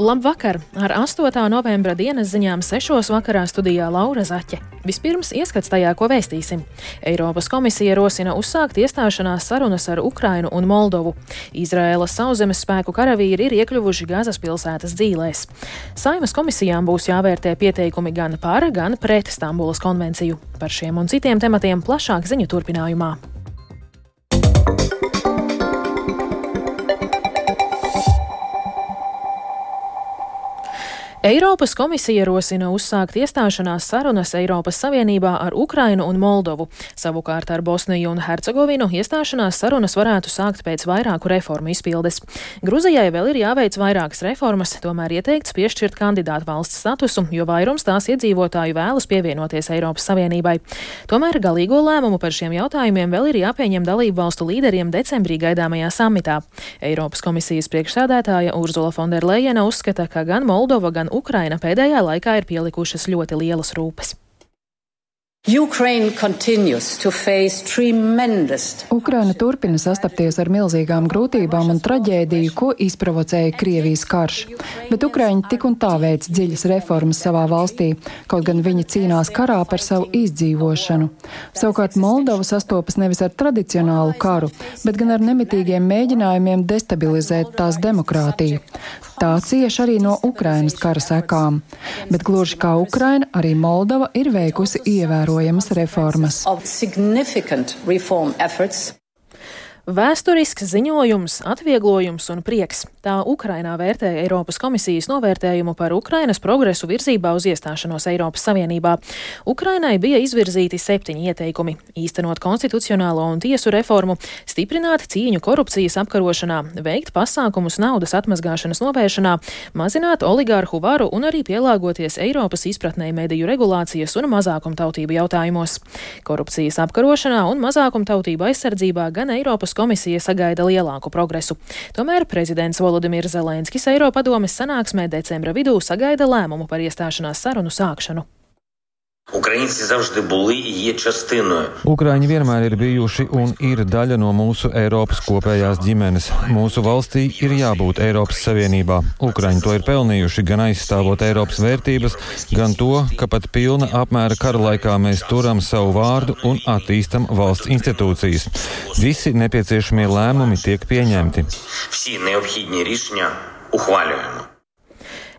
Labvakar! Ar 8. novembra dienas ziņām 6. vakarā studijā Laura Zaķe. Vispirms ieskats tajā, ko vēstīsim. Eiropas komisija rosina uzsākt iestāšanās sarunas ar Ukrainu un Moldovu. Izraēlas sauszemes spēku karavīri ir iekļuvuši Gazas pilsētas dzīvēs. Saimas komisijām būs jāvērtē pieteikumi gan par, gan pret Stambulas konvenciju. Par šiem un citiem tematiem plašāk ziņu turpinājumā. Eiropas komisija rosina uzsākt iestāšanās sarunas Eiropas Savienībā ar Ukrainu un Moldovu. Savukārt ar Bosniju un Hercegovinu iestāšanās sarunas varētu sākt pēc vairāku reformu izpildes. Gruzijai vēl ir jāveic vairākas reformas, tomēr ieteikts piešķirt kandidātu valsts statusu, jo vairums tās iedzīvotāju vēlas pievienoties Eiropas Savienībai. Tomēr galīgo lēmumu par šiem jautājumiem vēl ir jāpieņem dalību valstu līderiem decembrī gaidāmajā samitā. Eiropas komisijas priekšsēdētāja Urzula Fonderlejena uzskata, ka gan Moldova, gan Ukraina pēdējā laikā ir pielikušas ļoti lielas rūpes. Ukraina turpina sastapties ar milzīgām grūtībām un traģēdiju, ko izprovocēja Krievijas karš. Bet Ukraiņi tik un tā veic dziļas reformas savā valstī, kaut gan viņi cīnās karā par savu izdzīvošanu. Savukārt Moldova sastopas nevis ar tradicionālu karu, bet gan ar nemitīgiem mēģinājumiem destabilizēt tās demokrātiju. Tā cieš arī no Ukrainas kara sekām. Bet gluži kā Ukraina, arī Moldova ir veikusi ievērojamas reformas. Vēsturisks ziņojums, atvieglojums un prieks. Tā Ukrainā vērtē Eiropas komisijas novērtējumu par Ukrainas progresu virzībā uz iestāšanos Eiropas Savienībā. Ukrainai bija izvirzīti septiņi ieteikumi - īstenot konstitucionālo un tiesu reformu, stiprināt cīņu korupcijas apkarošanā, veikt pasākumus naudas atmazgāšanas novēršanā, mazināt oligārhu varu un arī pielāgoties Eiropas izpratnē mediju regulācijas un mazākumtautību jautājumos. Korupcijas apkarošanā un mazākumtautību aizsardzībā gan Eiropas komisija sagaida lielāku progresu. Tomēr prezidents Volodimirs Zelenskis Eiropadomes sanāksmē decembra vidū sagaida lēmumu par iestāšanās sarunu sākšanu. Українці завжди були і є частиною. Ukraiņi vienmēr ir bijuši un ir daļa no mūsu Eiropas kopējās ģimenes. Mūsu valstī ir jābūt Eiropas Savienībā. Ukraiņi to ir pelnījuši gan aizstāvot Eiropas vērtības, gan to, ka pat pilna apmēra kara laikā mēs turam savu vārdu un attīstam valsts institūcijas. Visi nepieciešamie lēmumi tiek pieņemti. Всі необхідні рішення ухвалюємо.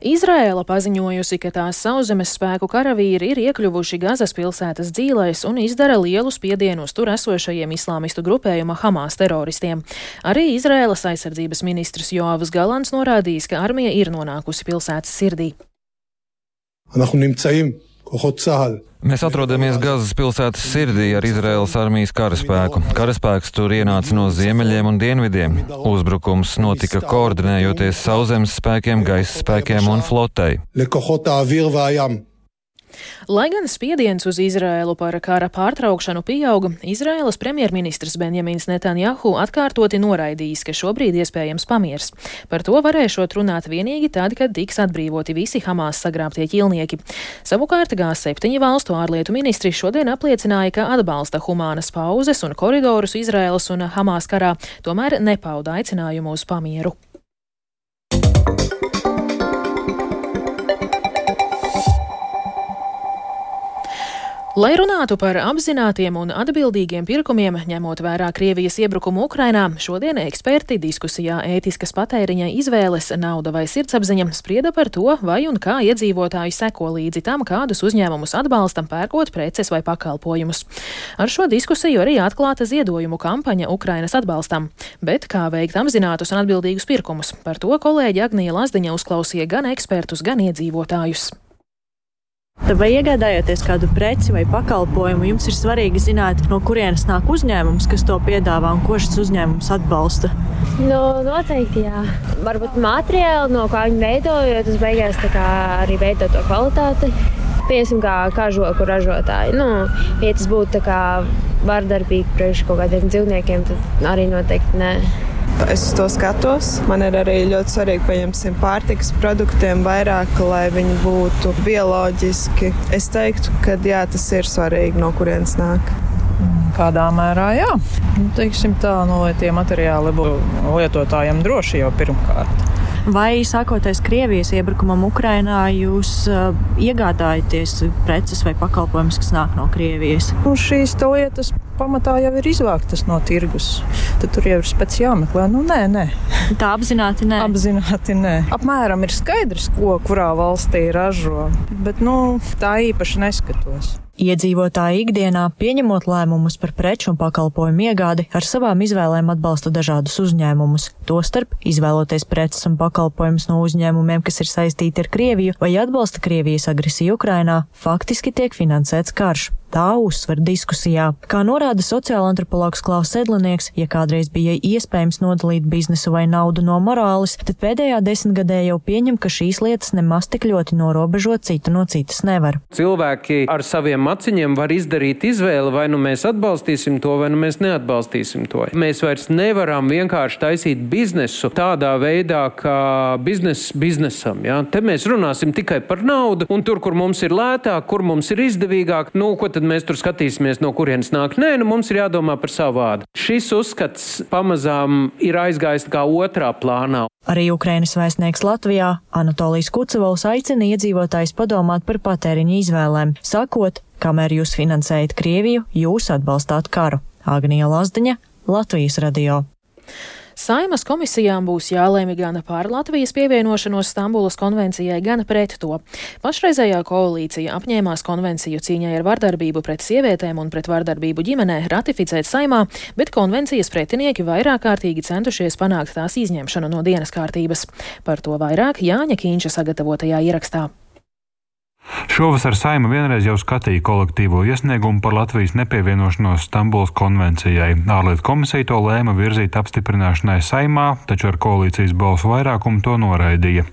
Izraēla paziņojusi, ka tās sauszemes spēku karavīri ir iekļuvuši Gazas pilsētas dzīvēs un izdara lielu spiedienu uz tur esošajiem islāmistu grupējuma Hamas teroristiem. Arī Izraēlas aizsardzības ministrs Joavs Galants norādījis, ka armija ir nonākusi pilsētas sirdī. אנחנו נמצאים, כוחות צה"ל, Mēs atrodamies Gazas pilsētas sirdī ar Izraēlas armijas karaspēku. Karaspēks tur ienāca no ziemeļiem un dienvidiem. Uzbrukums notika koordinējoties sauszemes spēkiem, gaisa spēkiem un flotei. Lai gan spiediens uz Izraēlu par kara pārtraukšanu pieauga, Izraēlas premjerministrs Benjamins Netanjahu atkārtoti noraidījis, ka šobrīd iespējams pamiers. Par to varēšot runāt vienīgi tad, kad tiks atbrīvoti visi Hamas sagrābtie ķilnieki. Savukārt G7 valstu ārlietu ministri šodien apliecināja, ka atbalsta humānas pauzes un koridorus Izraēlas un Hamas karā, tomēr nepauda aicinājumu uz pamieru. Lai runātu par apzinātiem un atbildīgiem pirkumiem, ņemot vērā Krievijas iebrukumu Ukrainā, šodien eksperti diskusijā ētiskas patēriņa izvēles, nauda vai sirdsapziņa sprieda par to, vai un kā iedzīvotāji seko līdzi tam, kādus uzņēmumus atbalstam pērkot preces vai pakalpojumus. Ar šo diskusiju arī atklāta ziedojumu kampaņa Ukrainas atbalstam. Bet kā veikt apzinātus un atbildīgus pirkumus? Par to kolēģi Agnija Lazdiņa uzklausīja gan ekspertus, gan iedzīvotājus. Vai iegādājoties kādu preci vai pakalpojumu, jums ir svarīgi zināt, no kurienes nāk uzņēmums, kas to piedāvā un ko šis uzņēmums atbalsta? Nu, noteikti, jā. Varbūt materiāli, no kā viņi veido, jo tas beigās arī veido to kvalitāti. Piemēram, kā kažoku ražotāji. Nu, ja tas būtu vardarbīgi priekš kaut kādiem dzīvniekiem, tad arī noteikti nē. Es to skatos. Man ir arī ļoti svarīgi, pieņemsim, pārtikas produktiem vairāk, lai viņi būtu bioloģiski. Es teiktu, ka jā, tas ir svarīgi, no kurienes nāk. Kādā mērā, jā. Nu, teiksim tā, nu, lai tie materiāli būtu lietotājiem droši jau pirmkārt. Vai sākoties Krievijas iebrukumam Ukrainā, jūs uh, iegādājaties preces vai pakalpojumus, kas nāk no Krievijas? Nu, šīs lietas pamatā jau ir izvāktas no tirgus. Tad tur jau ir pēc jāmeklē. Nu, nē, nē. Tā apzināti nē. Apzināti nē. Apmēram ir skaidrs, ko kurā valstī ražo, bet nu, tā īpaši neskatos. Iedzīvotāji ikdienā, pieņemot lēmumus par preču un pakalpojumu iegādi, ar savām izvēlēm atbalsta dažādus uzņēmumus. Tostarp, izvēloties preces un pakalpojumus no uzņēmumiem, kas ir saistīti ar Krieviju vai atbalsta Krievijas agresiju Ukrainā, faktiski tiek finansēts karš. Tā uzsver diskusijā. Kā norāda sociāla antropologs Klaus Sedlinieks, ja kādreiz bija iespējams nodalīt biznesu vai naudu no morāles, tad pēdējā desmitgadē jau pieņem, ka šīs lietas nemaz tik ļoti norobežot citu no citas nevar. Cilvēki ar saviem maciņiem var izdarīt izvēli, vai nu mēs atbalstīsim to, vai nu mēs neatbalstīsim to. Mēs vairs nevaram vienkārši taisīt biznesu tādā veidā, kā biznesa biznesam. Ja? Te mēs runāsim tikai par naudu, un tur, kur mums ir lētāk, kur mums ir izdevīgāk, nu, ko tad tad mēs tur skatīsimies, no kurienes nāk. Nē, nu mums ir jādomā par savu vārdu. Šis uzskats pamazām ir aizgājis kā otrā plānā. Arī Ukrainas vēstnieks Latvijā Anatolijas Kucevals aicina iedzīvotājus padomāt par patēriņa izvēlēm, sakot, kamēr jūs finansējat Krieviju, jūs atbalstāt karu. Agnija Lazdiņa, Latvijas radio. Saimas komisijām būs jālēmi gan par Latvijas pievienošanos Stambulas konvencijai, gan pret to. Pašreizējā koalīcija apņēmās konvenciju cīņai ar vardarbību pret sievietēm un pret vardarbību ģimenē ratificēt saimā, bet konvencijas pretinieki vairāk kārtīgi centušies panākt tās izņemšanu no dienas kārtības. Par to vairāk Jāņa Kīņša sagatavotajā ierakstā. Šovasar Saima vienreiz jau skatīja kolektīvo iesniegumu par Latvijas nepievienošanos Stambulas konvencijai. Ārlietu komisija to lēma virzīt apstiprināšanai Saimā, taču ar koalīcijas balsu vairākumu to noraidīja.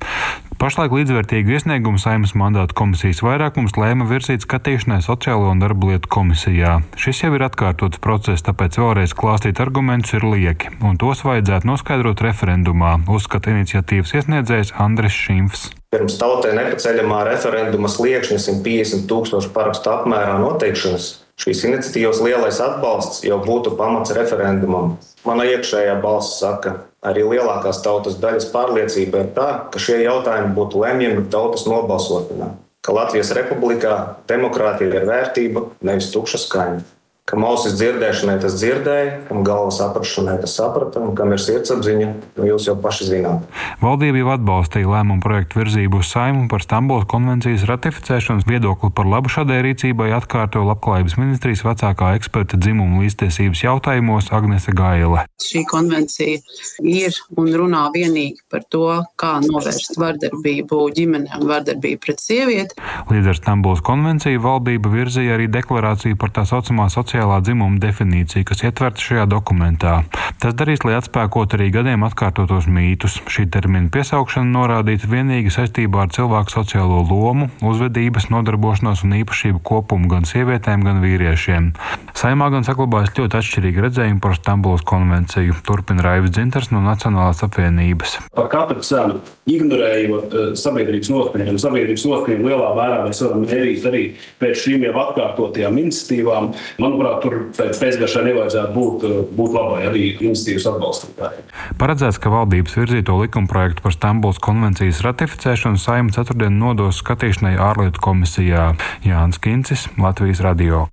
Pašlaik līdzvērtīgu iesniegumu Saimas mandāta komisijas vairākums lēma virzīt skatīšanai Sociālo un darba lietu komisijā. Šis jau ir atkārtots process, tāpēc vēlreiz klāstīt argumentus ir lieki, un tos vajadzētu noskaidrot referendumā, uzskata iniciatīvas iesniedzējs Andris Šimfs. Pirms tautai nepaceļamā referenduma sliekšņa 150 tūkstošu parakstu apmērā noteikšanas šīs iniciatīvas lielais atbalsts jau būtu pamats referendumam. Mana iekšējā balss saka, arī lielākās tautas daļas pārliecība ir tā, ka šie jautājumi būtu lemjami tautas nobalsošanā, ka Latvijas republikā demokrātija ir vērtība, nevis tukša skaņa kam ausis dzirdēšanai tas dzirdēja, kam galva saprašanai tas saprata, un kam ir sirdsapziņa, nu jūs jau paši zināt. Valdība jau atbalstīja lēmumu projektu virzību uz saimu par Stambulas konvencijas ratificēšanas viedokli par labu šādai rīcībai atkārtoja Labklājības ministrijas vecākā eksperta dzimumu līdztiesības jautājumos Agnese Gaile. Šī konvencija ir un runā vienīgi par to, kā novērst vardarbību ģimenē un vardarbību pret sievieti. Līdz ar Stambulas konvenciju valdība virzīja arī deklarāciju par tā saucamā sociālā sociālā dzimuma definīcija, kas ietverta šajā dokumentā. Tas darīs, lai atspēkot arī gadiem atkārtotos mītus. Šī termina piesaukšana norādīta vienīgi saistībā ar cilvēku sociālo lomu, uzvedības, nodarbošanos un īpašību kopumu gan sievietēm, gan vīriešiem. Saimā gan saglabājas ļoti atšķirīgi redzējumi par Stambulas konvenciju, turpina Raivs Dzinters no Nacionālās apvienības. Par katru cenu, ignorējot uh, sabiedrības noskaņojumu, sabiedrības noskaņojumu lielā mērā mēs varam mērīt arī pēc šīm jau atkārtotajām iniciatīvām. Manuprāt, manuprāt, tur pēc pēcgaršā nevajadzētu būt, eh, būt labai arī institīvas atbalstītājiem. Paredzēts, ka valdības virzīto likumprojektu par Stambuls konvencijas ratificēšanu saima ceturtdien nodos skatīšanai ārlietu komisijā Jānis Kincis, Latvijas radio.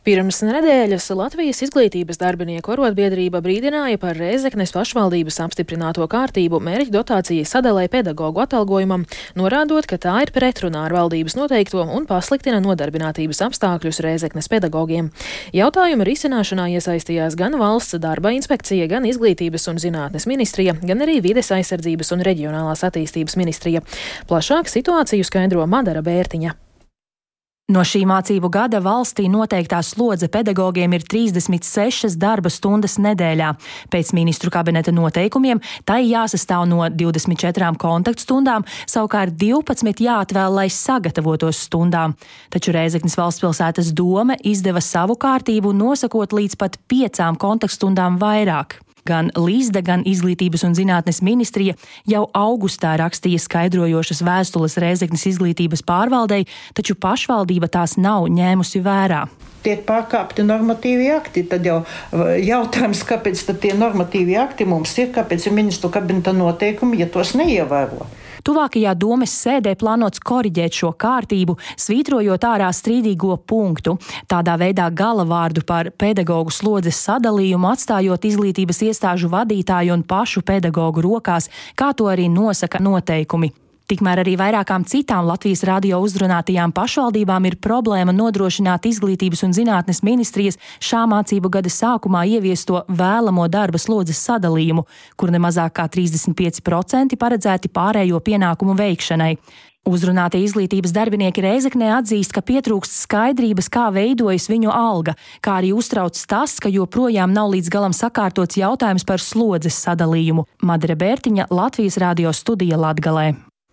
Pirms nedēļas Latvijas izglītības darbinieku arotbiedrība brīdināja par Rēzeknes pašvaldības apstiprināto kārtību mērķu dotācijas sadalē pedagoģu atalgojumam, norādot, ka tā ir pretrunā ar valdības noteikto un pasliktina nodarbinātības apstākļus Rēzeknes pedagogiem. Jautājuma risināšanā iesaistījās gan valsts darba inspekcija, gan izglītības un zinātnes ministrija, gan arī vides aizsardzības un reģionālās attīstības ministrija. Plašāk situāciju skaidro Madara Bērtiņa. No šī mācību gada valstī noteiktā slodze pedagogiem ir 36 darba stundas nedēļā. Pēc ministru kabineta noteikumiem tai jāsastāv no 24 kontaktstundām, savukārt 12 jāatvēl, lai sagatavotos stundām. Taču Rēzeknas valstspilsētas doma izdeva savu kārtību, nosakot līdz pat 5 kontaktstundām vairāk. Gan Līsda, gan Izglītības un zinātnes ministrija jau augustā rakstīja skaidrojošas vēstules Rēzeknes izglītības pārvaldei, taču pašvaldība tās nav ņēmusi vērā tiek pārkāpti normatīvi akti. Tad jau jautājums, kāpēc tie normatīvi akti mums ir, kāpēc ir ministru kabineta noteikumi, ja tos neievēro. Tuvākajā domes sēdē plānots koriģēt šo kārtību, svītrojot ārā strīdīgo punktu, tādā veidā galavārdu par pedagoģu slodzes sadalījumu atstājot izglītības iestāžu vadītāju un pašu pedagoģu rokās, kā to arī nosaka noteikumi. Tikmēr arī vairākām citām Latvijas radio uzrunātajām pašvaldībām ir problēma nodrošināt izglītības un zinātnes ministrijas šā mācību gada sākumā ieviesto vēlamo darba slodzes sadalījumu, kur nemazāk kā 35% paredzēti pārējo pienākumu veikšanai. Uzrunātie izglītības darbinieki Reizeknē atzīst, ka pietrūkst skaidrības, kā veidojas viņu alga, kā arī uztrauc tas, ka joprojām nav līdz galam sakārtots jautājums par slodzes sadalījumu. Madre Bērtiņa Latvijas radio studija Latgalē.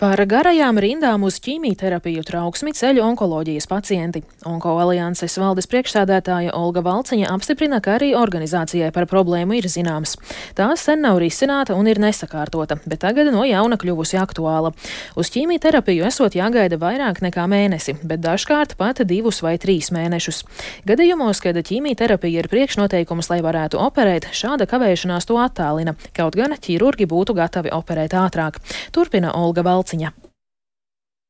Par garajām rindām uz ķīmijterapiju trauksmi ceļu onkoloģijas pacienti. Onko alianses valdes priekšsādētāja Olga Valciņa apstiprina, ka arī organizācijai par problēmu ir zināms. Tā sen nav risināta un ir nesakārtota, bet tagad no jauna kļuvusi aktuāla. Uz ķīmijterapiju esot jāgaida vairāk nekā mēnesi, bet dažkārt pat divus vai trīs mēnešus. Gadījumos, kad ķīmijterapija ir priekšnoteikums, lai varētu operēt, šāda kavēšanās to attālina, kaut gan ķirurgi būtu gatavi operēt ātrāk. Turpina Olga Valciņa. Lauciņa.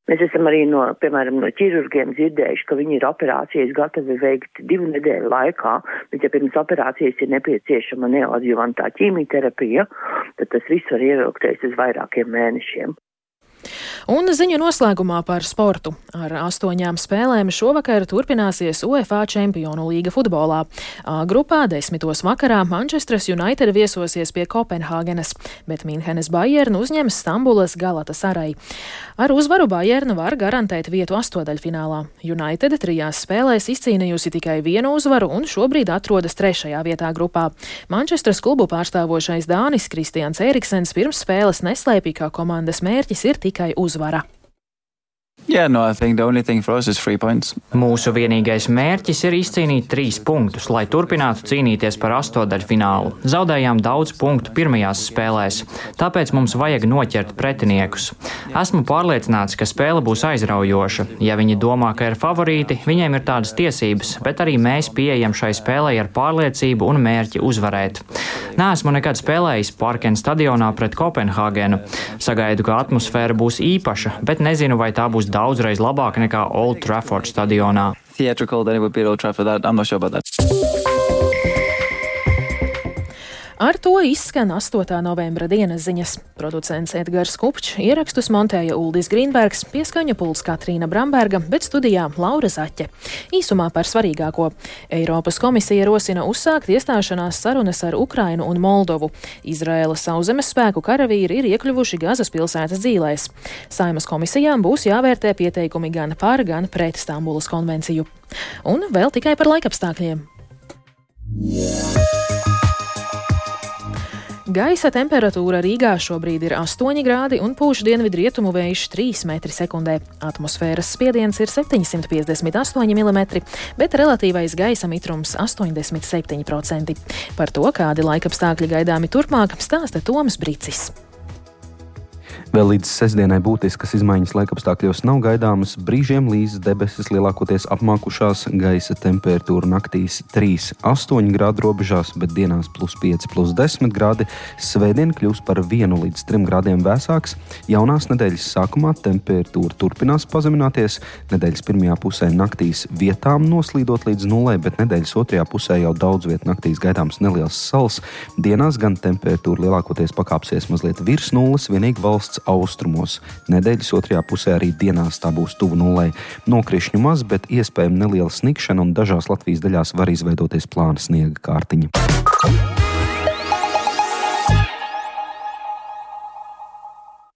Mēs esam arī no, piemēram, no ķirurgiem dzirdējuši, ka viņi ir operācijas gatavi veikt divu nedēļu laikā, bet ja pirms operācijas ir nepieciešama neoadjuvantā ķīmijterapija, tad tas viss var ievilkties uz vairākiem mēnešiem. Un ziņu noslēgumā par sportu. Ar astoņām spēlēm šovakar turpināsies UEFA Čempionu līga futbolā. A grupā desmitos vakarā Manchesteras United viesosies pie Kopenhāgenes, bet Minhenes Bayern uzņems Stambulas Galata Sarai. Ar uzvaru Bayern var garantēt vietu astodaļfinālā. United trijās spēlēs izcīnījusi tikai vienu uzvaru un šobrīd atrodas trešajā vietā grupā. Manchesteras klubu pārstāvošais Dānis Kristians Eriksens pirms spēles neslēpīja, ka komandas mērķis ir tikai uzvara uzvara. Yeah, no, Mūsu vienīgais mērķis ir izcīnīt trīs punktus, lai turpinātu cīnīties par astotdaļu finālu. Zaudējām daudz punktu pirmajās spēlēs, tāpēc mums vajag noķert pretiniekus. Esmu pārliecināts, ka spēle būs aizraujoša. Ja viņi domā, ka ir favorīti, viņiem ir tādas tiesības, bet arī mēs pieejam šai spēlei ar pārliecību un mērķi uzvarēt. Neesmu nekad spēlējis Parkena stadionā pret Kopenhāgenu. Sagaidu, ka atmosfēra būs īpaša, bet nezinu, vai tā būs daudzreiz labāka nekā Old Trafford stadionā. Theatrical than it would be Old Trafford. That, I'm not sure about that. Ar to izskan 8. novembra dienas ziņas. Producents Edgars Kupčs ierakstus montēja Uldis Grīnbergs, pieskaņa puls Katrīna Bramberga, bet studijā Laura Zaķe. Īsumā par svarīgāko. Eiropas komisija rosina uzsākt iestāšanās sarunas ar Ukrainu un Moldovu. Izraēlas sauszemes spēku karavīri ir iekļuvuši Gazas pilsētas dzīvēs. Saimas komisijām būs jāvērtē pieteikumi gan par, gan pret Stambulas konvenciju. Un vēl tikai par laikapstākļiem. Yeah. Gaisa temperatūra Rīgā šobrīd ir 8 grādi un pūš dienvidu rietumu vējš 3 m2. Atmosfēras spiediens ir 758 mm, bet relatīvais gaisa mitrums 87%. Par to, kādi laikapstākļi gaidāmi turpmāk, stāsta Toms Brīcis. Vēl līdz sestdienai būtiskas izmaiņas laikapstākļos nav gaidāmas. Brīžiem līdz debesis lielākoties apmākušās, gaisa temperatūra naktīs 3,8 grādu robežās, bet dienās plus 5, plus 10 grādi. Svētdien kļūs par 1 līdz 3 grādiem vēsāks. Jaunās nedēļas sākumā temperatūra turpinās pazemināties. Nedēļas pirmajā pusē naktīs vietām noslīdot līdz nulē, bet nedēļas otrajā pusē jau daudz vietā naktīs gaidāms neliels sals. Dienās gan temperatūra lielākoties pakāpsies mazliet virs nulles, vienīgi valsts austrumos. Nedēļas otrajā pusē arī dienās tā būs tuvu nulē. Nokrišņu maz, bet iespējama neliela snikšana un dažās Latvijas daļās var izveidoties plāna sniega kārtiņa.